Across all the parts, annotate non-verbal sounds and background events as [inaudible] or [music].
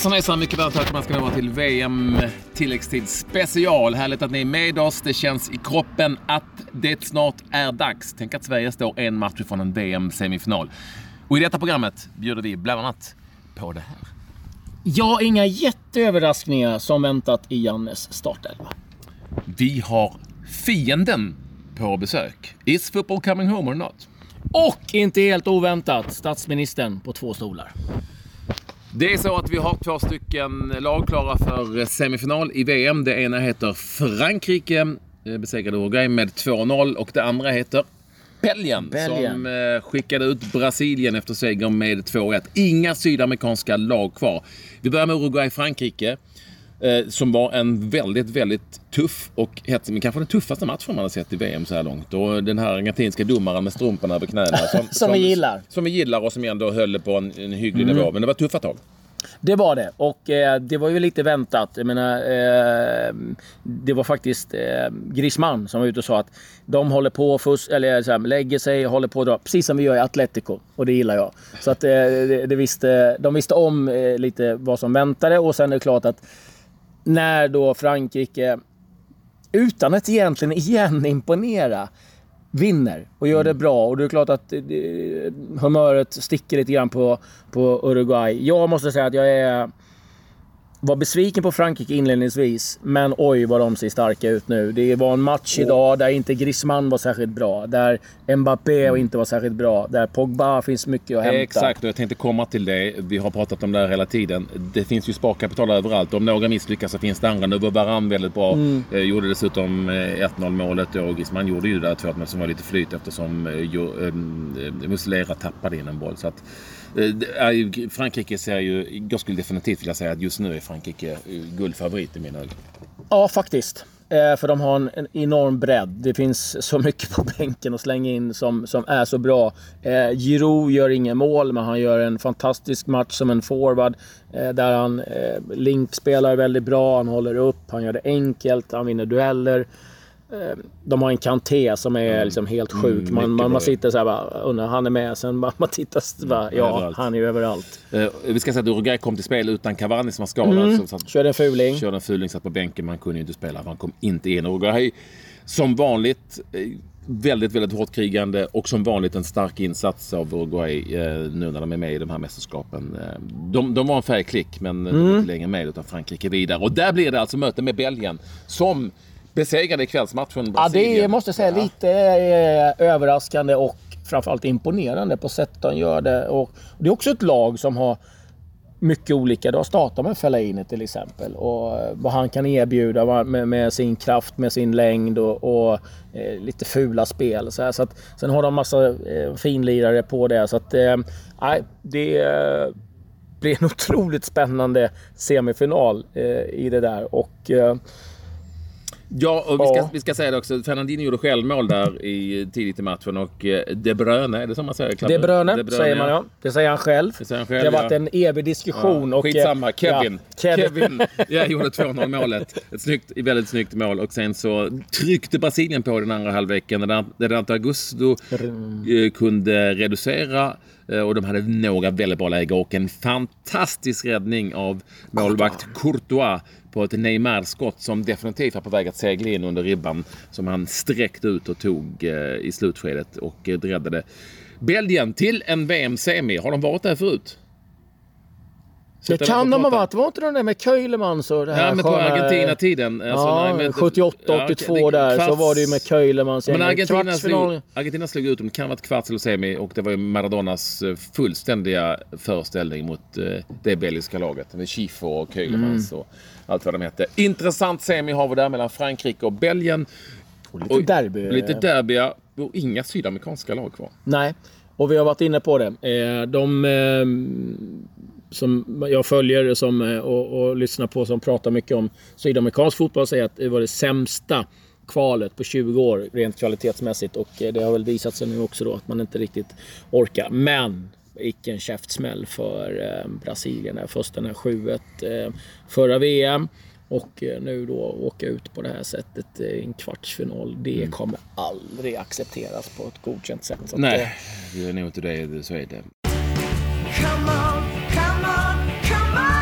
Hejsan hejsan, mycket varmt välkomna ska ni vara till VM tilläggstid special. Härligt att ni är med oss. Det känns i kroppen att det snart är dags. Tänk att Sverige står en match ifrån en VM-semifinal. Och i detta programmet bjuder vi bland annat på det här. Ja, inga jätteöverraskningar som väntat i Jannes startelva. Vi har fienden på besök. Is football coming home or not? Och inte helt oväntat, statsministern på två stolar. Det är så att vi har två stycken lag klara för semifinal i VM. Det ena heter Frankrike, eh, besegrade Uruguay med 2-0 och det andra heter Belgien, Belgien. som eh, skickade ut Brasilien efter seger med 2-1. Inga sydamerikanska lag kvar. Vi börjar med Uruguay-Frankrike. Eh, som var en väldigt, väldigt tuff och hetsig, men kanske den tuffaste matchen man har sett i VM så här långt. Och den här argentinska domaren med strumporna över knäna. [laughs] Som vi gillar. Som vi gillar och som ändå höll på en, en hygglig nivå. Men det var tuffa tag. Det var det. Och eh, det var ju lite väntat. Jag menar, eh, det var faktiskt eh, Griezmann som var ute och sa att de håller på och eller, så här, lägger sig och håller på att dra. Precis som vi gör i Atletico. Och det gillar jag. Så att, eh, det, det visste, de visste om eh, lite vad som väntade. Och sen är det klart att när då Frankrike, utan att egentligen igen [laughs] imponera, vinner och gör det bra. Och det är klart att eh, humöret sticker lite grann på, på Uruguay. Jag måste säga att jag är var besviken på Frankrike inledningsvis, men oj vad de ser starka ut nu. Det var en match idag där inte Griezmann var särskilt bra, där Mbappé inte var särskilt bra, där Pogba finns mycket att hämta. Exakt, och jag tänkte komma till det. Vi har pratat om det här hela tiden. Det finns ju sparkapital överallt. Om några misslyckas så finns det andra. Nu var Varann väldigt bra. Eh, gjorde dessutom eh, 1-0 målet och Griezmann gjorde ju det där 2 som var lite flyt eftersom eh, eh, Muslera tappade in en boll. Så att, Eh, Frankrike ser ju... Jag skulle definitivt vilja säga att just nu är Frankrike eh, guldfavorit i mina ögon. Ja, faktiskt. Eh, för de har en, enorm bredd. Det finns så mycket på bänken att slänga in som, som är så bra. Eh, Giroud gör inga mål, men han gör en fantastisk match som en forward. Eh, där han eh, Link spelar väldigt bra, han håller upp, han gör det enkelt, han vinner dueller. Eh, de har en Kanté som är liksom helt sjuk. mycket man, man, man sitter så här bara, undrar, han är med. Sen [laughs] bara, man tittar, så bara, ja, Överallt. han är ju överallt. Eh, vi ska säga att Uruguay kom till spel utan Cavani som var skadad. Så, så att Körde en fuling. Körde en fuling, satt på bänken, man kunde ju inte spela han kom inte in. Uruguay som vanligt eh, väldigt, väldigt hårt krigande och som vanligt en stark insats av Uruguay eh, nu när de är med i de här mästerskapen. Eh, de, de var en färgklick men mm. de är inte längre med utan Frankrike vidare. Och där blir det alltså möte med Belgien som besegrade i kvällsmatchen Ja, det måste jag säga lite eh, överraskande och framförallt imponerande på sättet de gör det. Och det är också ett lag som har mycket olika. Du har startat med Fellaini till exempel och eh, vad han kan erbjuda med, med sin kraft, med sin längd och, och eh, lite fula spel. Så så att, sen har de massa eh, finlirare på det. Så att, eh, det eh, blir en [laughs] otroligt spännande semifinal i det där. Och, Ja, och vi ska, Ja. vi ska säga det också. Fernandinho gjorde självmål där i, tidigt i matchen och eh, De Bruyne, är det som man säger? De Bruyne, säger man ja. Det säger han själv. Det han själv, det har varit ja. en evig diskussion. Ja, och, eh, skitsamma, Kevin. Ja, Kevin. Kevin. [laughs] ja, gjorde 2-0 målet. Ett snyggt, väldigt snyggt mål. Och sen så tryckte Brasilien på den andra halvleken. Där, inte Augusto eh, kunde reducera. Eh, Och de hade några väldigt bra lägen och en fantastisk räddning av målvakt Courtois på ett Neymar-skott som definitivt var på väg att segla in under ribban. Som han sträckte ut och tog eh, i slutskedet och eh, räddade Belgien till en VM-semi. Har de varit där förut? Det kan de ha varit. Var inte de där med Keulemans och det här Ja, men på Argentina-tiden. Alltså, Ja, nej, men- 78, Ja, 82 det- där så kvarts- var det ju med Keulemans. Men. Argentina slog, Argentina slog ut dem. Det kan ha varit kvarts eller semi och det var ju Maradonas eh, fullständiga föreställning mot det belgiska laget. Med Schifo och Keulemans Mm. och allt vad de hette. Intressant semi har vi där mellan Frankrike och Belgien. Lite Oj, derby. Lite derbya och inga sydamerikanska lag kvar. Nej, och vi har varit inne på det. Eh, De eh, som jag följer som, eh, och, och lyssnar på som pratar mycket om sydamerikansk fotboll säger att det var det sämsta kvalet på 20 år rent kvalitetsmässigt och eh, det har väl visat sig nu också då att man inte riktigt orkar. Men icke en käftsmäll för eh, Brasilien. Först den här 7-1 eh, förra VM och eh, nu då åka ut på det här sättet eh, i en kvartsfinal. Det kommer aldrig accepteras på ett godkänt sätt. Så Nej, det är nog inte det. Så är det. Come on, come on, come on.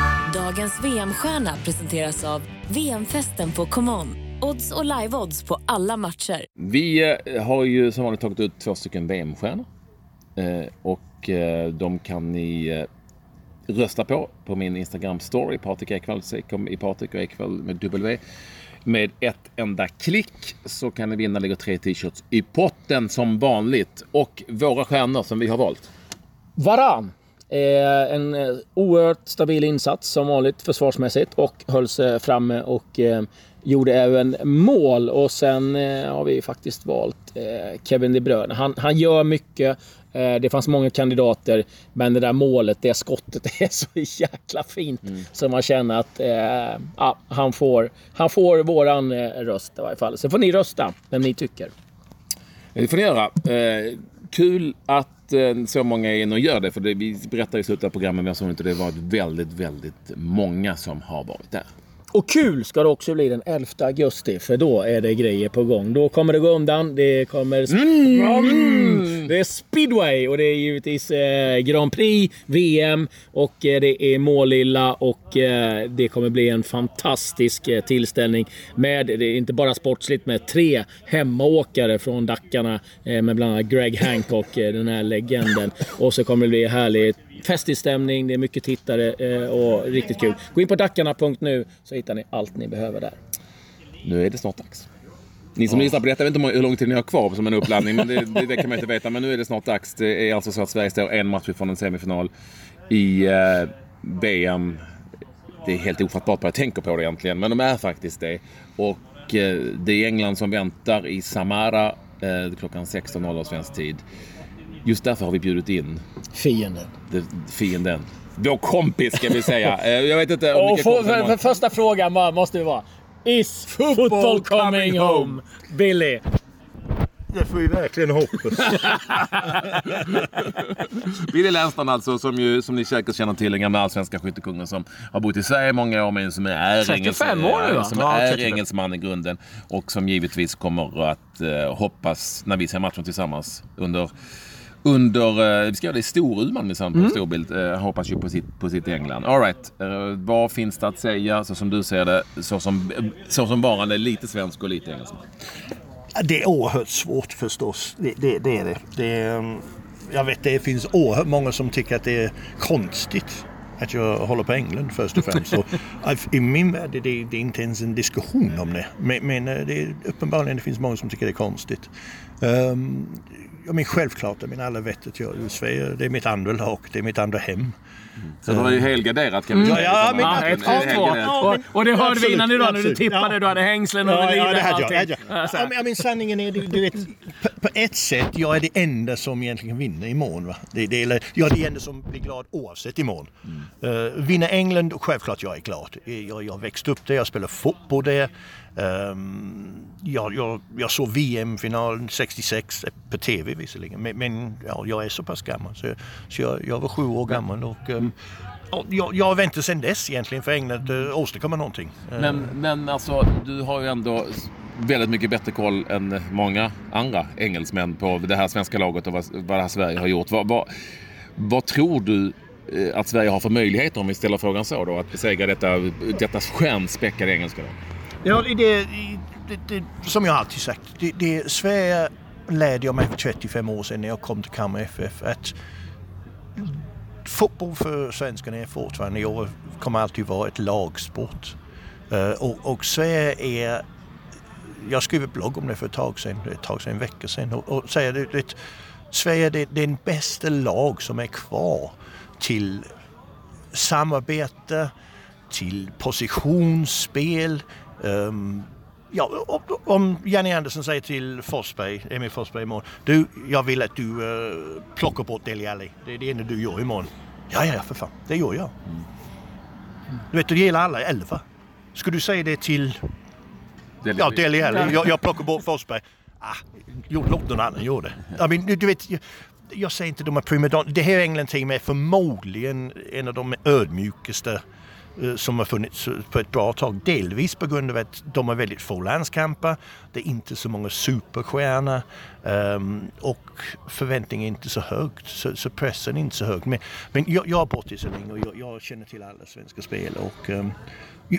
Veckans VM-stjärna presenteras av VM-festen på ComeOn. Odds och live-odds på alla matcher. Vi har ju som vanligt tagit ut två stycken VM-stjärnor. Eh, och och eh, de kan ni eh, rösta på på min Instagram-story, Patrik Ekwall, i Patrik och Ekwall med W. Med ett enda klick så kan ni vinna. ligger tre t-shirts i potten som vanligt. Och våra stjärnor som vi har valt. Varann. Eh, en eh, oerhört stabil insats som vanligt försvarsmässigt och höll sig framme och eh, gjorde även mål. Och sen eh, har vi faktiskt valt eh, Kevin De Bruyne. Han, han gör mycket. Eh, det fanns många kandidater, men det där målet, det skottet [laughs] är så jäkla fint. Mm. Så man känner att ja, han, får, han får våran röst i varje fall. Så får ni rösta vem ni tycker. Det får ni göra. kul att Eh, så många är inne och gör det. För det, vi berättade i slutet av programmet, men jag såg inte det var väldigt, väldigt många som har varit där. Och kul ska det också bli den 11 augusti, för då är det grejer på gång. Då kommer det gå undan. Det kommer... Mm. Det är speedway och det är givetvis eh, Grand Prix, VM och eh, det är Målilla och eh, det kommer bli en fantastisk eh, tillställning med, det är inte bara sportsligt, med tre hemmaåkare från Dackarna eh, med bland annat Greg Hancock, eh, den här legenden. Och så kommer det bli härligt festig stämning, det är mycket tittare eh, och riktigt kul. Gå in på dackarna.nu så hittar ni allt ni behöver där. Nu är det snart dags. Ni som ja. lyssnar på detta, jag vet inte hur lång tid ni har kvar som en uppladdning, men det, det, det, kan man inte veta. Men nu är det snart dags. Det är alltså så att Sverige står en match ifrån en semifinal i eh, VM. Det är helt ofattbart vad jag tänker på det egentligen, men de är faktiskt det. Och eh, det är England som väntar i Samara eh, klockan 16.00 svensk tid. Just därför har vi bjudit in fienden. Det, fienden. Vår kompis ska vi säga. [laughs] Eh, jag vet inte om Och för, för, för första frågan måste det vara. Is football coming home? Billy. Det får vi verkligen hoppas. [laughs] Billy Lernstrand alltså, som, ju, som ni säkert känner till, den gamla allsvenska skyttekungen som har bott i Sverige i många år men som är, 35 år nu Som ja, är engelsman i grunden och som givetvis kommer att uh, hoppas när vi ser matchen tillsammans under under, eh, vi ska göra det i Storuman minsann på mm. storbild. Eh, hoppas ju på sitt, på sitt England. Alright, eh, vad finns det att säga så som du ser det, så som, så som varande lite svensk och lite engelsman? Det är oerhört svårt förstås. Det, det, det är det. det är, jag vet det finns oerhört många som tycker att det är konstigt att jag håller på England först och främst. Så, [laughs] I min värld är det, det är inte ens en diskussion om det. Men, men det är uppenbarligen det finns många som tycker det är konstigt. Um, Ja, men självklart, jag menar, alla vet att jag är Sverige. Det är mitt andra lag, det är mitt andra hem. Mm. Så du har ju helgarderat kan vi säga. Ja, men, ja, ett, ja, ja, och, och det hörde vi innan idag när du tippade. Ja. Du hade hängslen över det hade jag. jag. Ja, men, sanningen är, du, du vet, på, på, ett sätt, jag är det enda som egentligen vinner imorgon. Va? Det, det, eller, jag är det enda som blir glad oavsett imorgon. Mm. Uh, vinner England, självklart jag är glad. Jag, jag har växt upp där, jag spelar fotboll där. Ehm, um, jag, jag, jag såg VM-finalen 66 på TV visserligen, men, men ja, jag är så pass gammal så, så jag, jag var sju år gammal och ehm, um, jag, jag har väntat sedan dess egentligen för England att uh, eh, åstadkomma någonting. Ehm. Men, men alltså, du har ju ändå väldigt mycket bättre koll än många andra engelsmän på det här svenska laget och vad, vad det här Sverige har gjort. Vad, vad, vad tror du eh, att Sverige har för möjligheter om vi ställer frågan så då? Att besegra detta, detta stjärnspäckade engelska lag? Ja, det, det, det, som jag alltid sagt, det, det, Sverige lärde jag mig för 35 år sedan när jag kom till Kalmar FF att fotboll för svenskarna är fortfarande, jag kommer alltid vara ett lagsport. Eh, och, och Sverige är, jag skrev ett blogg om det för ett tag sedan, ett tag sedan, en vecka sedan och, och säger det, det, Sverige är det, det är den bästa lag som är kvar till samarbete, till positionsspel, Um, ja, om Janne Andersson säger till Forsberg, Emil Forsberg imorgon. Du, jag vill att du uh, plockar bort Deli Alli. Det är det enda du gör imorgon. Ja, ja, för fan. Det gör jag. Mm. Du vet, det gäller alla elva. Ska du säga det till Deli ja, Deli Alli? Jag, jag plockar bort Forsberg. Ah, låt någon annan göra det. I mean, du, du vet, jag, jag säger inte de är primadonna. Det här England-teamet är förmodligen en av de ödmjukaste Eh, som har funnits eh, på ett bra tag. Delvis på grund av att de har väldigt få landskamper. Det är inte så många superstjärnor um, och förväntningen är inte så högt. Så, så, pressen är inte så hög. Men, men jag, jag har bott i så länge och jag, jag, känner till alla svenska spel. Och, um,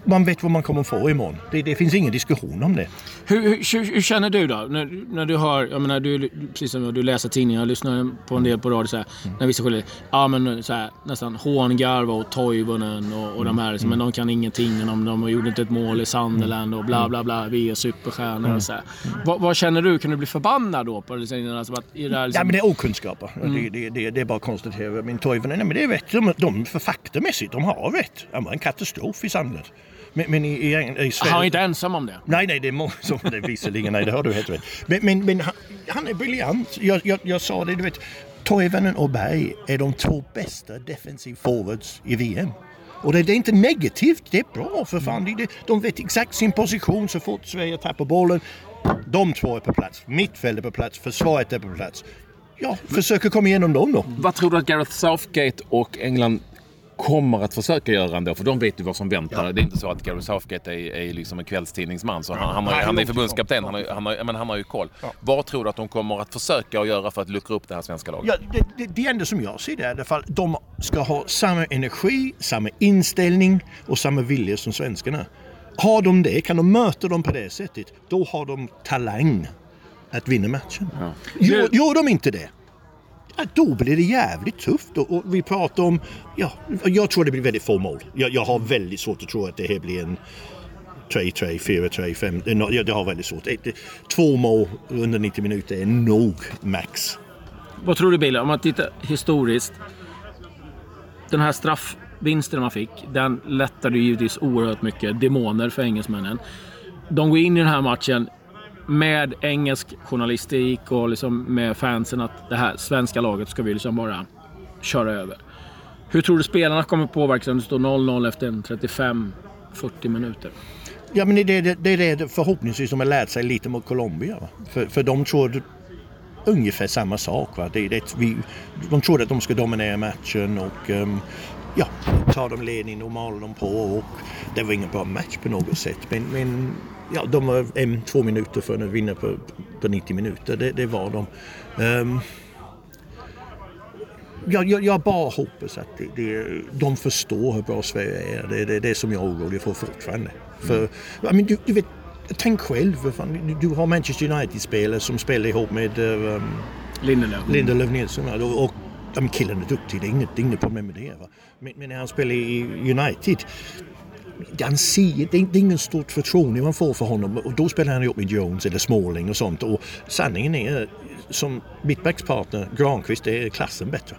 man vet vad man kommer få imorgon. Det, det finns ingen diskussion om det. Hur, hur, hur, känner du då? När, när du hör, jag menar, du, precis som du läser tidningar, lyssnar på en del på radio så här, mm. när vissa skyller, ja men så här, nästan Hångarva och Toivonen och, och de här, mm. men de kan ingenting. De, de gjorde inte ett mål i Sunderland och bla mm. bla bla, vi är superstjärnor mm. och så här. Mm. Vad, vad, känner du? Kan du bli förbannad då? Det, alltså, att, i det här, liksom... Ja men det är okunskaper. Mm. Det, det, det, det, är bara att konstatera. Men Toivonen, men det är rätt. De, de för faktamässigt, de har rätt. Han var en katastrof i Sunderland. Men, men i, i, i Sverige... Han är inte ensam om det. Nej, nej, det är många som det visserligen. Nej, det har du helt rätt. Men, men, men han, han, är briljant. Jag, jag, jag sa det, du vet. Toivonen och Berg är de två bästa defensiv forwards i VM. Och det, det, är inte negativt, det är bra för fan. De, de vet exakt sin position så fort Sverige tappar bollen. De två är på plats, mittfältet är på plats, försvaret är på plats. Ja, försöker komma igenom dem då. Vad tror du att Gareth Southgate och England kommer att försöka göra ändå, för de vet ju vad som väntar. Ja. Det är inte så att Gary Southgate är, är liksom en kvällstidningsman, så han, han, har, han är förbundskapten, han har, han, har, men han har ju koll. Ja. Vad tror du att de kommer att försöka göra för att luckra upp det här svenska laget? Ja, det, det, det enda som jag ser det är fall, de ska ha samma energi, samma inställning och samma vilja som svenskarna. Har de det, kan de möta dem på det sättet, då har de talang att vinna matchen. Ja. Gör, gör de inte det, då blir det jävligt tufft. Och, och vi pratar om, ja, jag tror det blir väldigt få mål. Jag, jag har väldigt svårt att tro att det här blir en 3-3, 4-3, 5. Det har väldigt svårt. Två mål under 90 minuter är nog max. Vad tror du Bille, om man tittar historiskt. Den här Vinsten man fick, den lättade givetvis oerhört mycket demoner för engelsmännen. De går in i den här matchen med engelsk journalistik och liksom med fansen att det här svenska laget ska vi liksom bara köra över. Hur tror du spelarna kommer påverkas om det står 0-0 efter 35-40 minuter? Ja, men det, det, det är det förhoppningsvis de har lärt sig lite mot Colombia. För, för de tror ungefär samma sak. Va? Det, det, vi, de trodde att de ska dominera matchen och um, ja, tar de ledningen och maler dem på. Och det var ingen bra match på något sätt. Men, men ja, de var en, två minuter för att vinna på, på 90 minuter. Det, det var de. Um, jag, jag, jag, bara hoppas att det, det, de förstår hur bra Sverige är. Det är det, det som jag är orolig för fortfarande. För, mm. I mean, du, du vet, tänk själv. Du, du har Manchester United-spelare som spelar ihop med um, Lindelöf. Lindelöf Nilsson. Och, och ja, killen är duktig, det är inget, det är inget problem med det. Va? Men, men när han spelar i United han ser, det är ingen stort förtroende man får för honom och då spelar han ihop med Jones eller Smalling och sånt och sanningen är som mittbackspartner Granqvist är klassen bättre.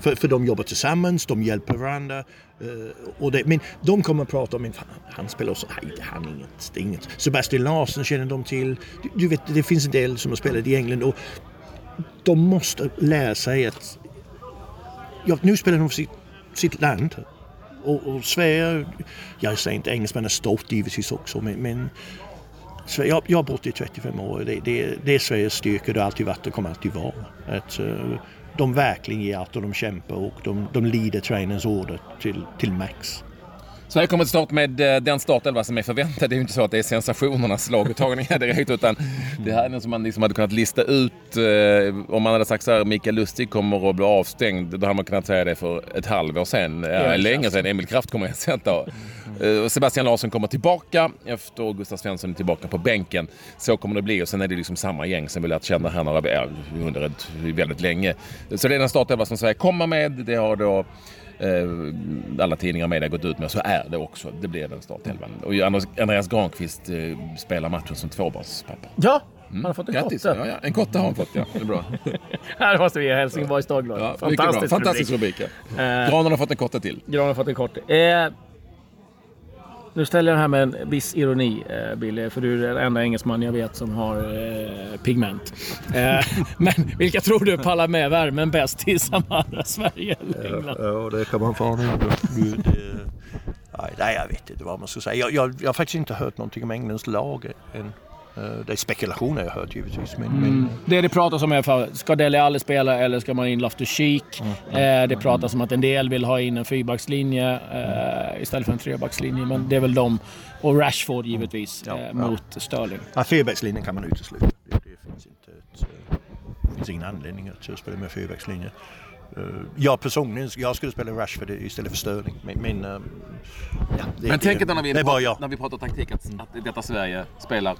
För, för de jobbar tillsammans, de hjälper varandra. Eh, och det, men de kommer att prata om, fan, han spelar också, nej han är inget, det är inget. Sebastian Larsson känner de till. Du, du, vet, det finns en del som har spelat i England och de måste lära sig att, ja nu spelar de för sitt, sitt land och, och Sverige, jag säger inte engelsmännen är stolt givetvis också men, men Sverige, jag, jag har bott i 35 år. Det, det, det är Sveriges styrka, det har alltid varit och kommer alltid vara. Att, uh, de verkligen ger allt och de kämpar och de, de lider tränarens order till, till max. Sverige kommer till start med eh, den startelva som är förväntad. Det är ju inte så att det är sensationernas laguttagningar direkt utan det här är något som man liksom hade kunnat lista ut. Eh, om man hade sagt så här, Mikael Lustig kommer att bli avstängd. Då hade man kunnat säga det för ett halvår sedan. Ja, länge sedan. Emil Kraft kommer ersätta. Eh, Sebastian Larsson kommer tillbaka efter Gustav Svensson är tillbaka på bänken. Så kommer det bli och sen är det liksom samma gäng som vi lärt känna här några, under väldigt länge. Så det är den startelva som Sverige kommer med. Det har då Eh, alla tidningar och media gått ut med. Så är det också. Det blir den startelvan. Och Andreas Granqvist eh, spelar matchen som tvåbarnspappa. Ja, Mm. Han har fått en Grattis. kotte. Ja, ja. En kotte har han fått, ja. Det är bra. [laughs] Här måste vi ge Helsingborgs Dagblad. Ja, Fantastisk, Fantastisk rubrik. ja. uh, Granen har fått en kotte till. Granen har fått en kotte. Uh, nu ställer jag den här med en viss ironi, eh, Billy, för du är den enda engelsman jag vet som har eh, pigment. Eh, [laughs] men vilka tror du pallar med värmen bäst i Samara, Sverige eller England? Ja, det kan man fan inte. Nej, jag vet inte vad man ska säga. Jag, jag, jag har faktiskt inte hört någonting om Englands lag än. Eh, det är spekulationer jag har hört givetvis. Men, Mm. men Det det pratas om är för, ska Dele Alli spela eller ska man in Loftus Cheek? Eh, det pratas om att en del vill ha in en fyrbackslinje eh, istället för en trebackslinje. Men det är väl de. Och Rashford givetvis Ja, eh, ja. mot Sterling. ja, fyrbackslinjen kan man utesluta. Det, det, finns inte ett, det finns ingen anledning att spela med fyrbackslinje. Jag personligen, jag skulle spela Rashford istället för Sterling. Men, men, ja, det, Men tänk då när vi, det är bara jag. när vi pratar taktik att, att detta Sverige spelar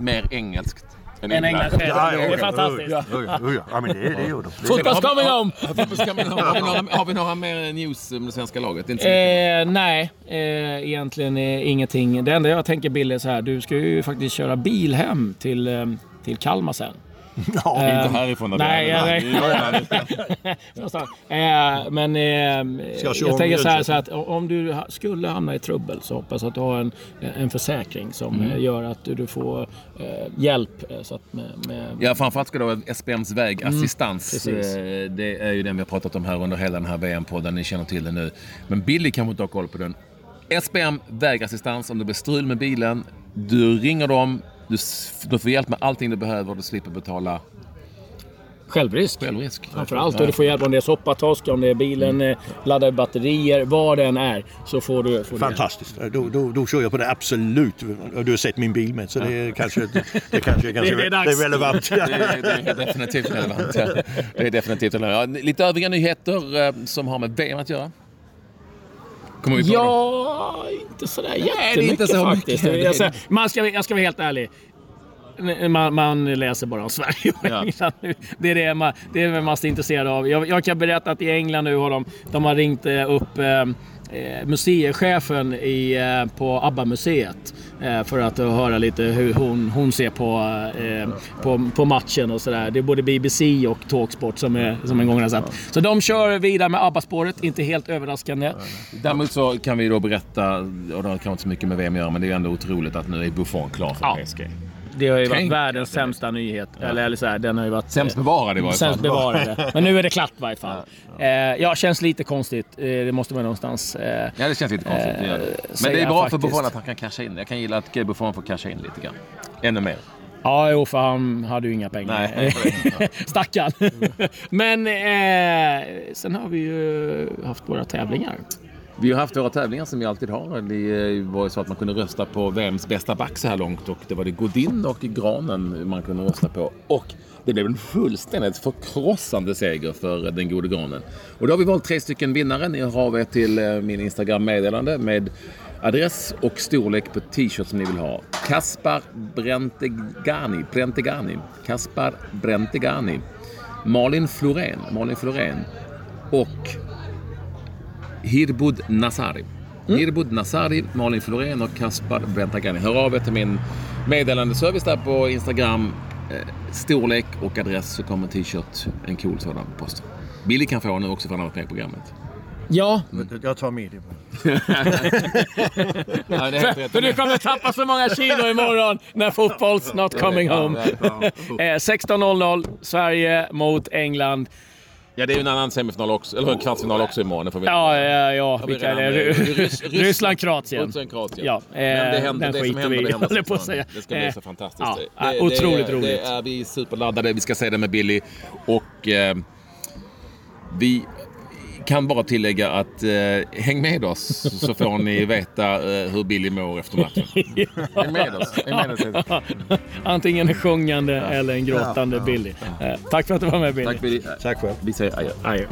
mer engelskt En England. Det är fantastiskt. Ja, ja, ja, ja, men det, det gör de. Fotboll's coming home! Har, vi några, har vi några mer news om det svenska laget? Inte. Eh, nej, eh, egentligen eh, ingenting. Det enda jag tänker Bill är så här. Du ska ju faktiskt köra bil hem till, eh, till Kalmar sen. Ja, inte härifrån. där nej, nej. Någonstans. eh, men eh, jag jag tänker så här, så att om du ha- skulle hamna i trubbel så hoppas jag att du har en, en försäkring som Mm. eh, gör att du får eh, hjälp. eh, Så att med, med, Ja, framförallt ska det vara SPMs vägassistans. Mm. Eh, det är ju den vi har pratat om här under hela den här VM-podden. Ni känner till det nu. Men Billy kanske inte har koll på den. SPM vägassistans om det blir strul med bilen. Du ringer dem. Du, du får hjälp med allting du behöver och du slipper betala självrisk. självrisk. Framförallt. Och du får hjälp om det är soppatosk, om det är bilen, Mm. eh, laddar batterier, vad det än är. Så får du, får du hjälp. Fantastiskt. Då, då, då kör jag på det absolut. Och du har sett min bil med så det är kanske, det kanske är, [laughs] ganska, Det är det är relevant. Det är, det är definitivt relevant. Ja. [laughs] Det är definitivt relevant. Ja, lite övriga nyheter eh, som har med VM att göra. Kommer vi på dem? Ja, inte sådär det är jättemycket inte så faktiskt. mycket. Jag, ska, jag ska vara helt ärlig. Man, man läser bara om Sverige och Ja. England nu. Det är det man, det är mest intresserad av. Jag, jag kan berätta att i England nu har de, de har ringt eh, upp eh, eh, museichefen i, eh, på ABBA-museet eh, för att höra lite hur hon, hon ser på, på, på matchen och sådär. Det är både BBC och Talksport som, är, som en gång har sett. Så de kör vidare med ABBA-spåret, inte helt överraskande. Däremot så kan vi då berätta, och det har kanske inte så mycket med VM att göra, men det är ändå otroligt att nu är Buffon klar för Ja. Det har ju varit Tänk världens sämsta nyhet. Eller, eller så här, den har ju varit... Sämst bevarad i varje Sämst fall. bevarade. [laughs] Men nu är det klart i varje fall. Ja, eh, ja känns lite konstigt. Eh, det måste vara någonstans... Eh, Ja, det känns lite konstigt. det det. Eh, Men det är bra för. Buffon att han kan casha in. Jag kan gilla att Buffon får casha in lite grann. Ännu mer. ja, jo, för han hade ju inga pengar. Nej. [laughs] Stackarn. [laughs] Men eh, sen har vi ju haft våra tävlingar. Vi har haft våra tävlingar som vi alltid har. Det eh, var ju så att man kunde rösta på vems bästa back så här långt och det var det Godin och Granen man kunde rösta på. Och det blev en fullständigt förkrossande seger för den gode Granen. Och då har vi valt tre stycken vinnare. Ni hör av er till eh, min Instagram-meddelande med adress och storlek på t-shirt som ni vill ha. Kaspar Brentegani, Brentegani, Kaspar Brentegani, Malin Florén, Malin Florén och Hirbud Nasari. Hirbud Nasari, Malin Florén och Kaspar Brentagani. Hör av er till min meddelandeservice där på Instagram. Eh, storlek och adress så kommer en t-shirt, en cool sådan på posten. Billy kan få nu också för han har varit med i programmet. Ja, Jag tar med [laughs] det. Ja, för du kommer tappa så många kilo imorgon när fotboll's not coming home. Eh, 16.00, Sverige mot England. Ja, det är ju en annan semifinal också, eller en kvartsfinal också imorgon. Får vi Ja, ja, ja. vi Vilka är det? Ryss- Ryssland- Kroatien. Ryssland, Kroatien. Ja, Men det, eh, händer, det som händer, det händer. på att säga. Det ska bli Eh, så fantastiskt. ja, det, eh, otroligt det, roligt. Det är vi superladdade. Vi ska se det med Billy. Och eh, vi kan bara tillägga att eh, häng med oss så får ni [laughs] veta eh, hur Billy mår efter matchen. [laughs] Häng med oss. Häng med oss. [laughs] Antingen en sjungande eller en gråtande Billy. Eh, tack för att du var med Billy. Tack Billy. Tack själv. Vi säger adjö. Adjö.